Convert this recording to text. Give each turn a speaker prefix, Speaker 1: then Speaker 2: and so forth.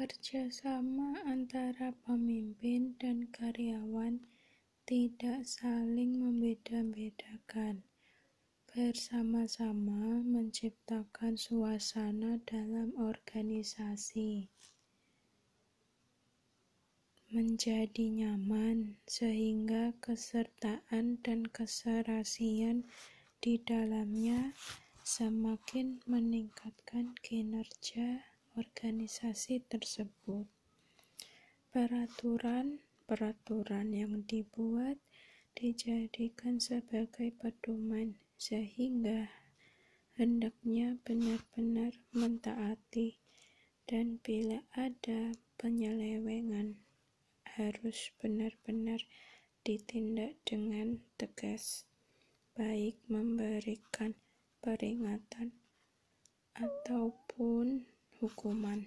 Speaker 1: Kerjasama antara pemimpin dan karyawan tidak saling membeda-bedakan. Bersama-sama menciptakan suasana dalam organisasi. Menjadi nyaman sehingga kesertaan dan keserasian di dalamnya semakin meningkatkan kinerja organisasi tersebut. Peraturan-peraturan yang dibuat dijadikan sebagai pedoman sehingga hendaknya benar-benar mentaati dan bila ada penyelewengan harus benar-benar ditindak dengan tegas baik memberikan peringatan ataupun hukuman